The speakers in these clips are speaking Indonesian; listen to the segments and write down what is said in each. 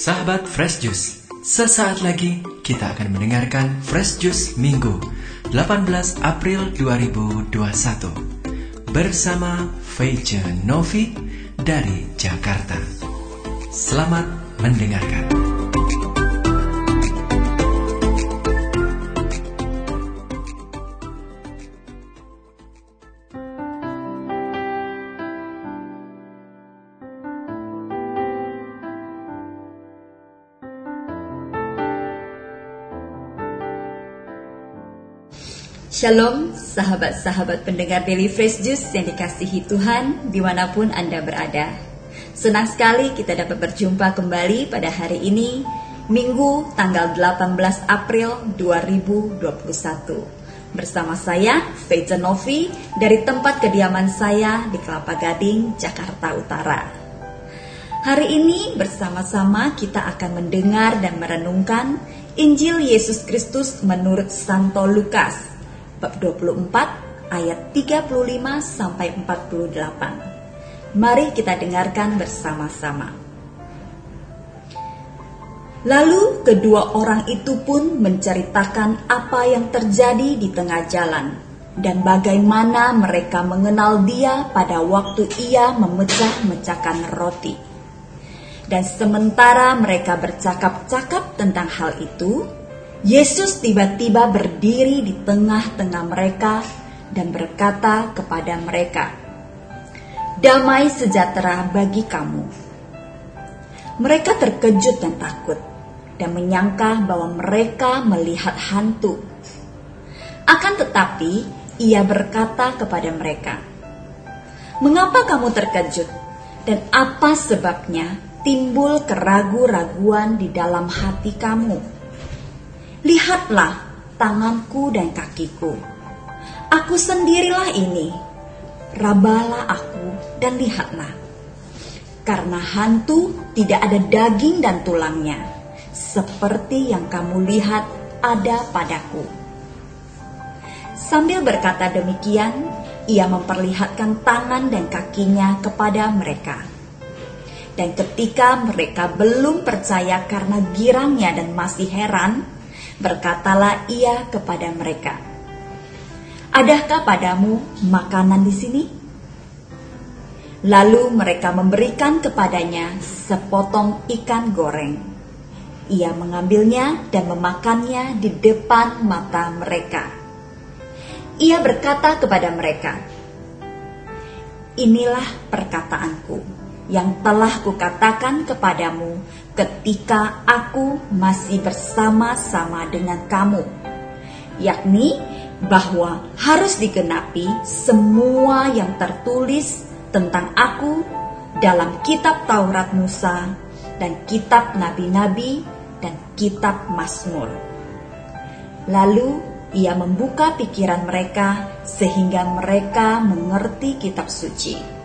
Sahabat Fresh Juice, sesaat lagi kita akan mendengarkan Fresh Juice Minggu 18 April 2021 bersama Feice Novi dari Jakarta. Selamat mendengarkan. Shalom sahabat-sahabat pendengar Daily Fresh Juice yang dikasihi Tuhan di mana pun Anda berada. Senang sekali kita dapat berjumpa kembali pada hari ini Minggu tanggal 18 April 2021 Bersama saya Faith Novi dari tempat kediaman saya di Kelapa Gading, Jakarta Utara. Hari ini bersama-sama kita akan mendengar dan merenungkan Injil Yesus Kristus menurut Santo Lukas bab 24 ayat 35 sampai 48. Mari kita dengarkan bersama-sama. Lalu kedua orang itu pun menceritakan apa yang terjadi di tengah jalan dan bagaimana mereka mengenal dia pada waktu ia memecah-mecahkan roti. Dan sementara mereka bercakap-cakap tentang hal itu, Yesus tiba-tiba berdiri di tengah-tengah mereka dan berkata kepada mereka, "Damai sejahtera bagi kamu." Mereka terkejut dan takut dan menyangka bahwa mereka melihat hantu. Akan tetapi, ia berkata kepada mereka, "Mengapa kamu terkejut dan apa sebabnya timbul keragu-raguan di dalam hati kamu?" Lihatlah tanganku dan kakiku. Aku sendirilah ini. Rabalah aku dan lihatlah. Karena hantu tidak ada daging dan tulangnya, seperti yang kamu lihat ada padaku. Sambil berkata demikian, ia memperlihatkan tangan dan kakinya kepada mereka. Dan ketika mereka belum percaya karena girangnya dan masih heran, Berkatalah ia kepada mereka, "Adakah padamu makanan di sini?" Lalu mereka memberikan kepadanya sepotong ikan goreng. Ia mengambilnya dan memakannya di depan mata mereka. Ia berkata kepada mereka, "Inilah perkataanku yang telah kukatakan kepadamu ketika aku masih bersama-sama dengan kamu, yakni bahwa harus digenapi semua yang tertulis tentang aku dalam kitab Taurat Musa dan kitab nabi-nabi dan kitab Mazmur. Lalu ia membuka pikiran mereka sehingga mereka mengerti kitab suci.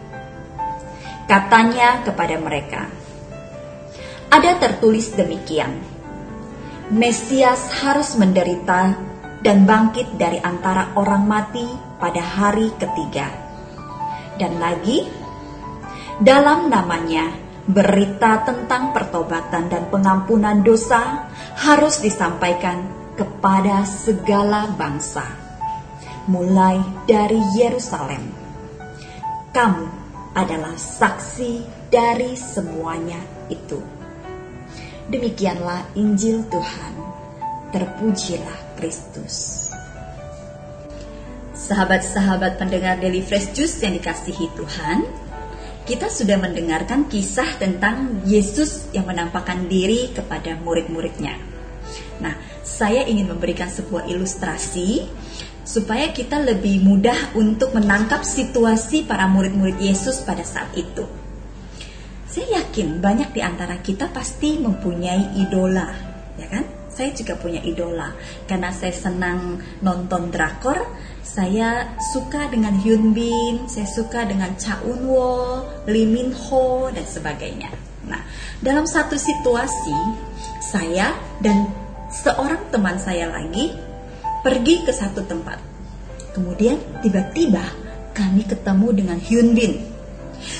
Katanya kepada mereka, ada tertulis demikian. Mesias harus menderita dan bangkit dari antara orang mati pada hari ketiga. Dan lagi, dalam namanya berita tentang pertobatan dan pengampunan dosa harus disampaikan kepada segala bangsa, mulai dari Yerusalem. Kamu adalah saksi dari semuanya itu. Demikianlah Injil Tuhan. Terpujilah Kristus. Sahabat-sahabat pendengar Daily Fresh Juice yang dikasihi Tuhan, kita sudah mendengarkan kisah tentang Yesus yang menampakkan diri kepada murid-muridnya. Nah, saya ingin memberikan sebuah ilustrasi supaya kita lebih mudah untuk menangkap situasi para murid-murid Yesus pada saat itu. Saya yakin banyak di antara kita pasti mempunyai idola, ya kan? Saya juga punya idola karena saya senang nonton drakor. Saya suka dengan Hyun Bin, saya suka dengan Cha Eun Woo, Lee Min Ho dan sebagainya. Nah, dalam satu situasi saya dan seorang teman saya lagi pergi ke satu tempat. Kemudian tiba-tiba kami ketemu dengan Hyun Bin.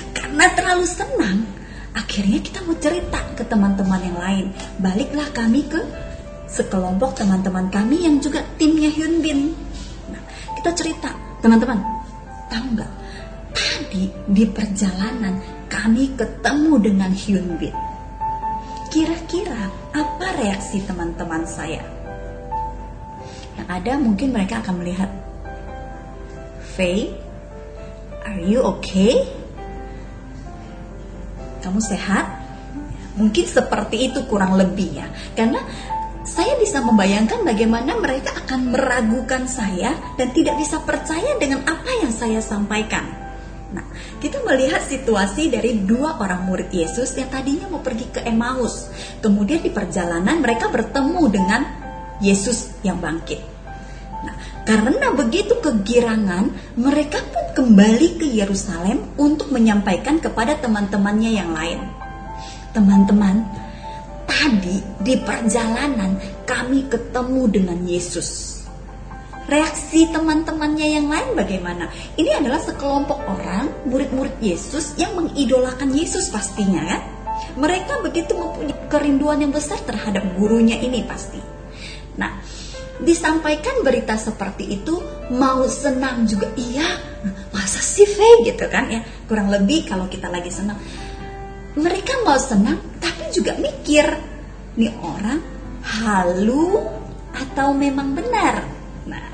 Karena terlalu senang, akhirnya kita mau cerita ke teman-teman yang lain. Baliklah kami ke sekelompok teman-teman kami yang juga timnya Hyun Bin. Nah, kita cerita, teman-teman, tahu nggak? Tadi di perjalanan kami ketemu dengan Hyun Bin. Kira-kira apa reaksi teman-teman saya? Yang ada mungkin mereka akan melihat, Faye, are you okay? kamu sehat? Mungkin seperti itu kurang lebih ya. Karena saya bisa membayangkan bagaimana mereka akan meragukan saya dan tidak bisa percaya dengan apa yang saya sampaikan. Nah, kita melihat situasi dari dua orang murid Yesus yang tadinya mau pergi ke Emmaus. Kemudian di perjalanan mereka bertemu dengan Yesus yang bangkit. Nah, karena begitu kegirangan, mereka pun kembali ke Yerusalem untuk menyampaikan kepada teman-temannya yang lain. Teman-teman, tadi di perjalanan kami ketemu dengan Yesus. Reaksi teman-temannya yang lain bagaimana? Ini adalah sekelompok orang, murid-murid Yesus yang mengidolakan Yesus pastinya kan? Mereka begitu mempunyai kerinduan yang besar terhadap gurunya ini pasti. Nah, disampaikan berita seperti itu mau senang juga. Iya masa sih Faye gitu kan ya. Kurang lebih kalau kita lagi senang. Mereka mau senang tapi juga mikir nih orang halu atau memang benar? Nah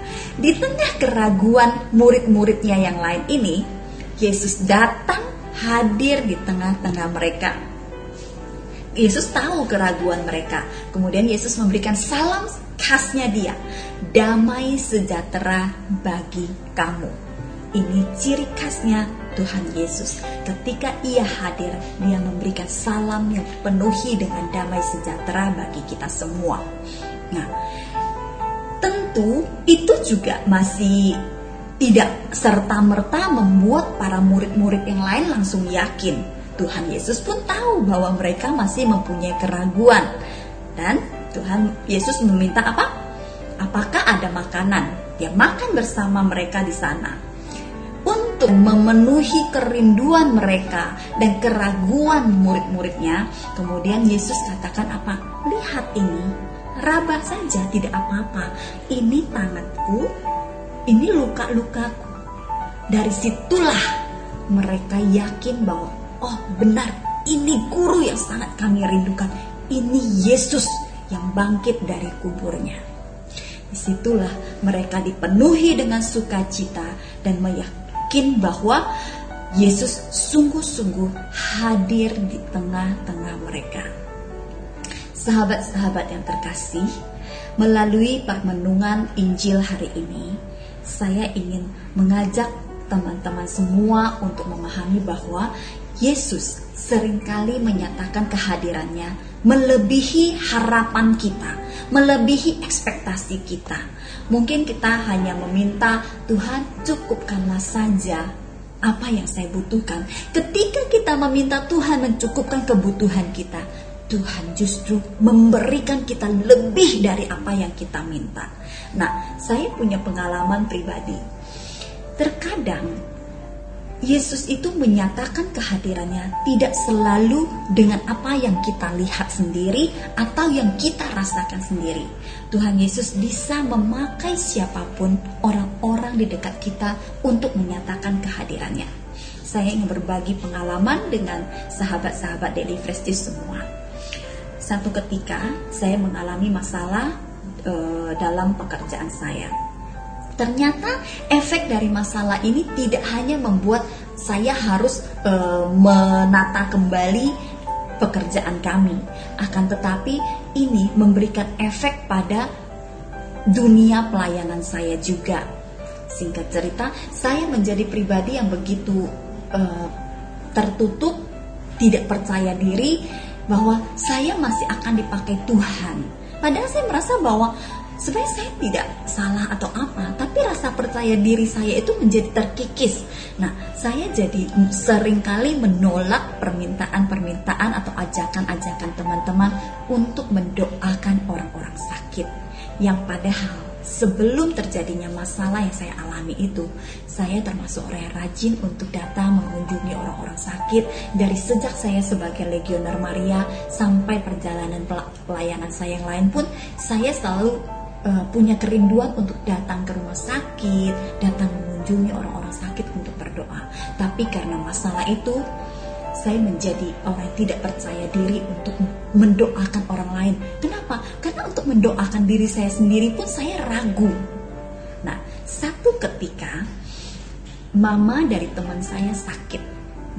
di tengah keraguan murid-muridnya yang lain ini Yesus datang hadir di tengah-tengah mereka Yesus tahu keraguan mereka. Kemudian Yesus memberikan salam khasnya dia, damai sejahtera bagi kamu. Ini ciri khasnya Tuhan Yesus. Ketika ia hadir, dia memberikan salam yang penuhi dengan damai sejahtera bagi kita semua. Nah, tentu itu juga masih tidak serta-merta membuat para murid-murid yang lain langsung yakin Tuhan Yesus pun tahu bahwa mereka masih mempunyai keraguan. Dan Tuhan Yesus meminta apa? Apakah ada makanan? Dia makan bersama mereka di sana. Untuk memenuhi kerinduan mereka dan keraguan murid-muridnya, kemudian Yesus katakan apa? Lihat ini, raba saja tidak apa-apa. Ini tanganku, ini luka-lukaku. Dari situlah mereka yakin bahwa oh benar ini guru yang sangat kami rindukan. Ini Yesus yang bangkit dari kuburnya. Di situlah mereka dipenuhi dengan sukacita dan meyakin bahwa Yesus sungguh-sungguh hadir di tengah-tengah mereka. Sahabat-sahabat yang terkasih, melalui permenungan Injil hari ini, saya ingin mengajak teman-teman semua untuk memahami bahwa Yesus sering kali menyatakan kehadirannya melebihi harapan kita, melebihi ekspektasi kita. Mungkin kita hanya meminta Tuhan cukupkanlah saja apa yang saya butuhkan. Ketika kita meminta Tuhan mencukupkan kebutuhan kita, Tuhan justru memberikan kita lebih dari apa yang kita minta. Nah, saya punya pengalaman pribadi. Terkadang Yesus itu menyatakan kehadirannya tidak selalu dengan apa yang kita lihat sendiri atau yang kita rasakan sendiri. Tuhan Yesus bisa memakai siapa pun orang-orang di dekat kita untuk menyatakan kehadirannya. Saya ingin berbagi pengalaman dengan sahabat-sahabat Daily Fresh semua. Satu ketika saya mengalami masalah uh, dalam pekerjaan saya ternyata efek dari masalah ini tidak hanya membuat saya harus e, menata kembali pekerjaan kami, akan tetapi ini memberikan efek pada dunia pelayanan saya juga. Singkat cerita, saya menjadi pribadi yang begitu e, tertutup, tidak percaya diri bahwa saya masih akan dipakai Tuhan. Padahal saya merasa bahwa sebenarnya saya tidak salah atau apa, tapi rasa percaya diri saya itu menjadi terkikis. Nah, saya jadi sering kali menolak permintaan-permintaan atau ajakan-ajakan teman-teman untuk mendoakan orang-orang sakit. Yang padahal sebelum terjadinya masalah yang saya alami itu, saya termasuk orang yang rajin untuk datang mengunjungi orang-orang sakit dari sejak saya sebagai legioner Maria sampai perjalanan pelayanan saya yang lain pun saya selalu uh, punya kerinduan untuk datang ke rumah sakit, datang mengunjungi orang-orang sakit untuk berdoa. Tapi karena masalah itu saya menjadi orang yang tidak percaya diri untuk mendoakan orang lain. Kenapa? Karena untuk mendoakan diri saya sendiri pun saya ragu. Nah, satu ketika mama dari teman saya sakit.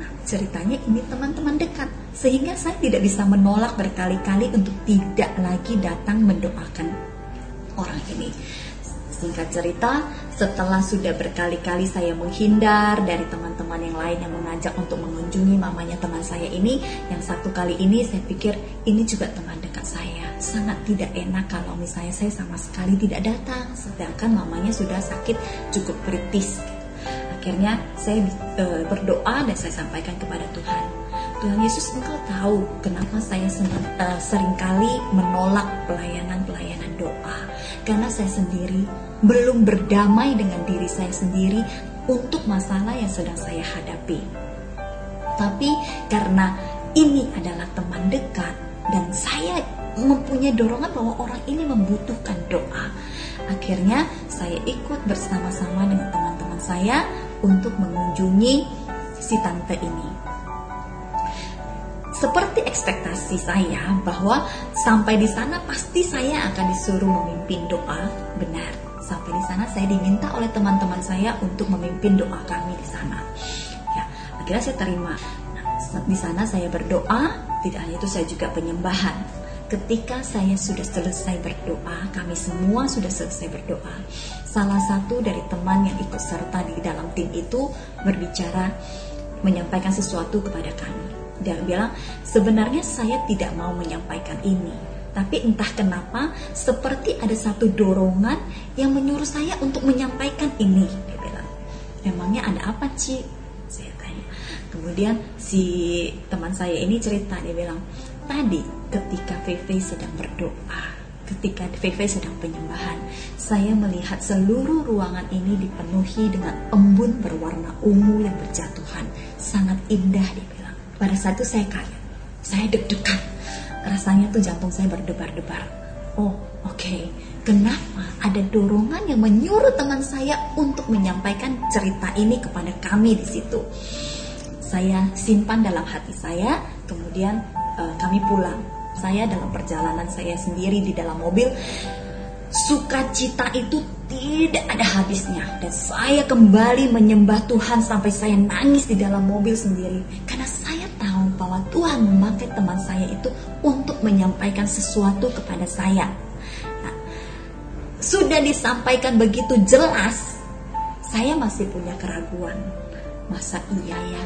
Nah, ceritanya ini teman-teman dekat, sehingga saya tidak bisa menolak berkali-kali untuk tidak lagi datang mendoakan orang ini. Singkat cerita, setelah sudah berkali-kali saya menghindar dari teman-teman yang lain yang mengajak untuk mengunjungi mamanya teman saya ini, yang satu kali ini saya pikir ini juga teman dekat saya. Sangat tidak enak kalau misalnya saya sama sekali tidak datang, sedangkan mamanya sudah sakit cukup kritis. Akhirnya saya e, berdoa dan saya sampaikan kepada Tuhan. Tuhan Yesus engkau tahu kenapa saya e, sering kali menolak pelayanan-pelayanan doa. Karena saya sendiri belum berdamai dengan diri saya sendiri untuk masalah yang sedang saya hadapi. Tapi karena ini adalah teman dekat dan saya mempunyai dorongan bahwa orang ini membutuhkan doa. Akhirnya saya ikut bersama-sama dengan teman-teman saya untuk mengunjungi si tante ini. Seperti ekspektasi saya bahwa sampai di sana pasti saya akan disuruh memimpin doa, benar sampai di sana saya diminta oleh teman-teman saya untuk memimpin doa kami di sana. Ya, akhirnya saya terima. Nah, di sana saya berdoa, tidak hanya itu saya juga penyembahan. Ketika saya sudah selesai berdoa, kami semua sudah selesai berdoa. Salah satu dari teman yang ikut serta di dalam tim itu berbicara menyampaikan sesuatu kepada kami. Dia bilang, sebenarnya saya tidak mau menyampaikan ini, tapi entah kenapa seperti ada satu dorongan yang menyuruh saya untuk menyampaikan ini. Dia bilang, emangnya ada apa Ci? Saya tanya. Kemudian si teman saya ini cerita, dia bilang, tadi ketika VV sedang berdoa, ketika VV sedang penyembahan, saya melihat seluruh ruangan ini dipenuhi dengan embun berwarna ungu yang berjatuhan. Sangat indah, bilang. Pada saat itu saya kaget, saya deg-degan rasanya tuh jantung saya berdebar-debar. Oh, oke. Okay. Kenapa ada dorongan yang menyuruh teman saya untuk menyampaikan cerita ini kepada kami di situ? Saya simpan dalam hati saya, kemudian uh, kami pulang. Saya dalam perjalanan saya sendiri di dalam mobil, sukacita itu tidak ada habisnya dan saya kembali menyembah Tuhan sampai saya nangis di dalam mobil sendiri karena Tuhan memakai teman saya itu untuk menyampaikan sesuatu kepada saya. Nah, sudah disampaikan begitu jelas, saya masih punya keraguan. Masa iya ya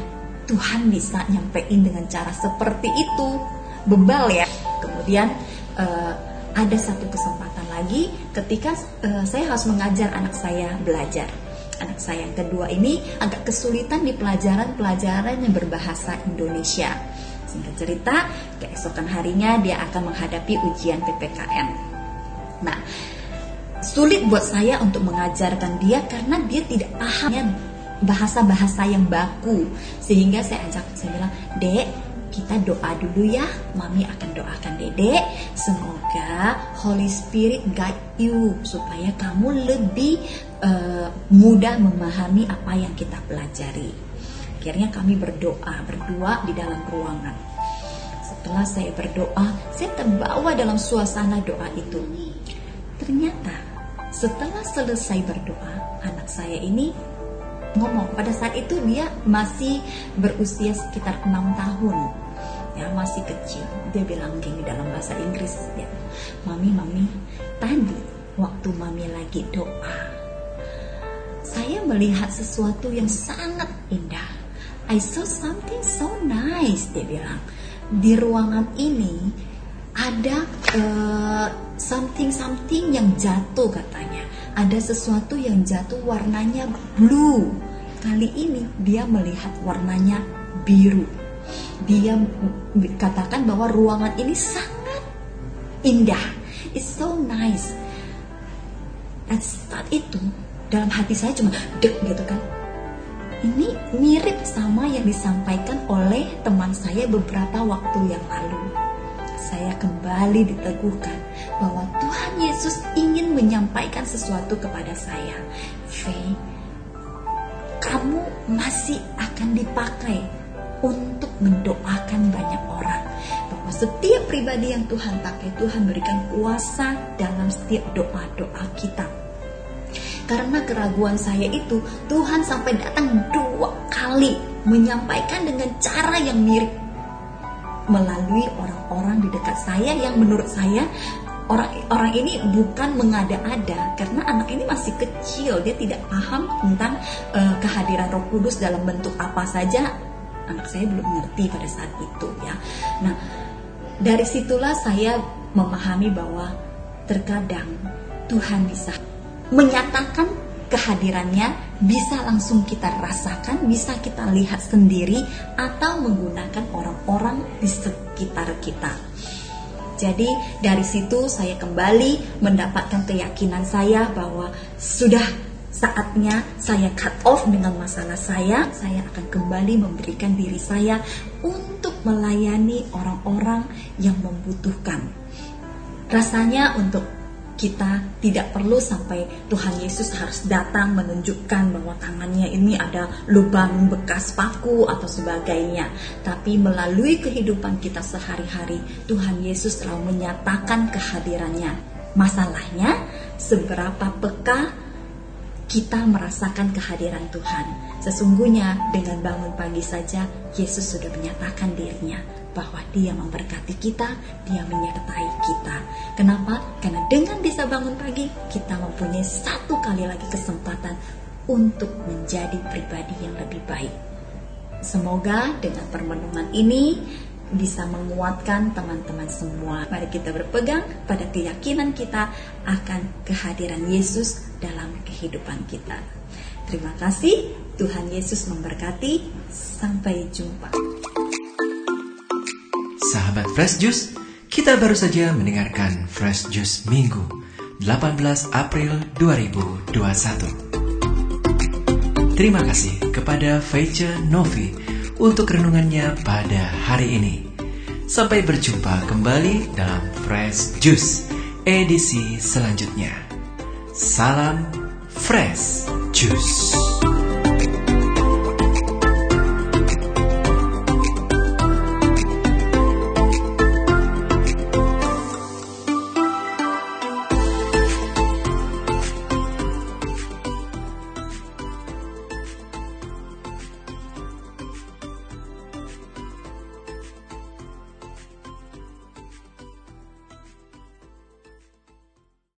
Tuhan bisa nyampein dengan cara seperti itu? Bebal ya. Kemudian uh, ada satu kesempatan lagi ketika uh, saya harus mengajar anak saya belajar. Anak saya yang kedua ini agak kesulitan di pelajaran-pelajaran yang berbahasa Indonesia Singkat cerita, keesokan harinya dia akan menghadapi ujian PPKN. Nah, sulit buat saya untuk mengajarkan dia karena dia tidak paham bahasa-bahasa yang baku. Sehingga saya ajak, saya bilang, Dek, kita doa dulu ya. Mami akan doakan Dedek. Semoga Holy Spirit guide you supaya kamu lebih uh, mudah memahami apa yang kita pelajari. Akhirnya kami berdoa berdua di dalam ruangan. Setelah saya berdoa, saya terbawa dalam suasana doa itu. Ternyata setelah selesai berdoa, anak saya ini ngomong. Pada saat itu dia masih berusia sekitar enam tahun. Ya, masih kecil. Dia bilang gini dalam bahasa Inggris, ya. Mami, mami, tadi waktu mami lagi doa, melihat sesuatu yang sangat indah I saw something so nice, dia bilang. Di ruangan ini ada uh, something something yang jatuh katanya. Ada sesuatu yang jatuh warnanya blue. Kali ini dia melihat warnanya biru. Dia katakan bahwa ruangan ini sangat indah. It's so nice. At saat itu dalam hati saya cuma dek gitu kan. Ini mirip sama yang disampaikan oleh teman saya beberapa waktu yang lalu. Saya kembali diteguhkan bahwa Tuhan Yesus ingin menyampaikan sesuatu kepada saya. Faye, kamu masih akan dipakai untuk mendoakan banyak orang. Bahwa setiap pribadi yang Tuhan pakai, Tuhan berikan kuasa dalam setiap doa-doa kita. Karena keraguan saya itu, Tuhan sampai datang dua kali menyampaikan dengan cara yang mirip. Melalui orang-orang di dekat saya yang menurut saya orang orang ini bukan mengada-ada. Karena anak ini masih kecil dia tidak paham tentang uh, kehadiran Roh Kudus dalam bentuk apa saja. Anak saya belum mengerti pada saat itu ya. Nah dari situlah saya memahami bahwa terkadang Tuhan bisa menyatakan kehadirannya bisa langsung kita rasakan, bisa kita lihat sendiri atau menggunakan orang-orang di sekitar kita. Jadi dari situ saya kembali mendapatkan keyakinan saya bahwa sudah saatnya saya cut off dengan masalah saya, saya akan kembali memberikan diri saya untuk melayani orang-orang yang membutuhkan. Rasanya untuk kita tidak perlu sampai Tuhan Yesus harus datang menunjukkan bahwa tangannya ini ada lubang bekas paku atau sebagainya. Tapi melalui kehidupan kita sehari-hari, Tuhan Yesus selalu menyatakan kehadirannya. Masalahnya, seberapa peka kita merasakan kehadiran Tuhan. Sesungguhnya dengan bangun pagi saja Yesus sudah menyatakan dirinya bahwa dia memberkati kita, dia menyertai kita. Kenapa? Karena dengan bisa bangun pagi, kita mempunyai satu kali lagi kesempatan untuk menjadi pribadi yang lebih baik. Semoga dengan permenungan ini bisa menguatkan teman-teman semua. Mari kita berpegang pada keyakinan kita akan kehadiran Yesus dalam kehidupan kita. Terima kasih, Tuhan Yesus memberkati. Sampai jumpa. Sahabat Fresh Juice, kita baru saja mendengarkan Fresh Juice Minggu 18 April 2021. Terima kasih kepada Feice Novi untuk renungannya pada hari ini. Sampai berjumpa kembali dalam Fresh Juice edisi selanjutnya. Salam Fresh Juice.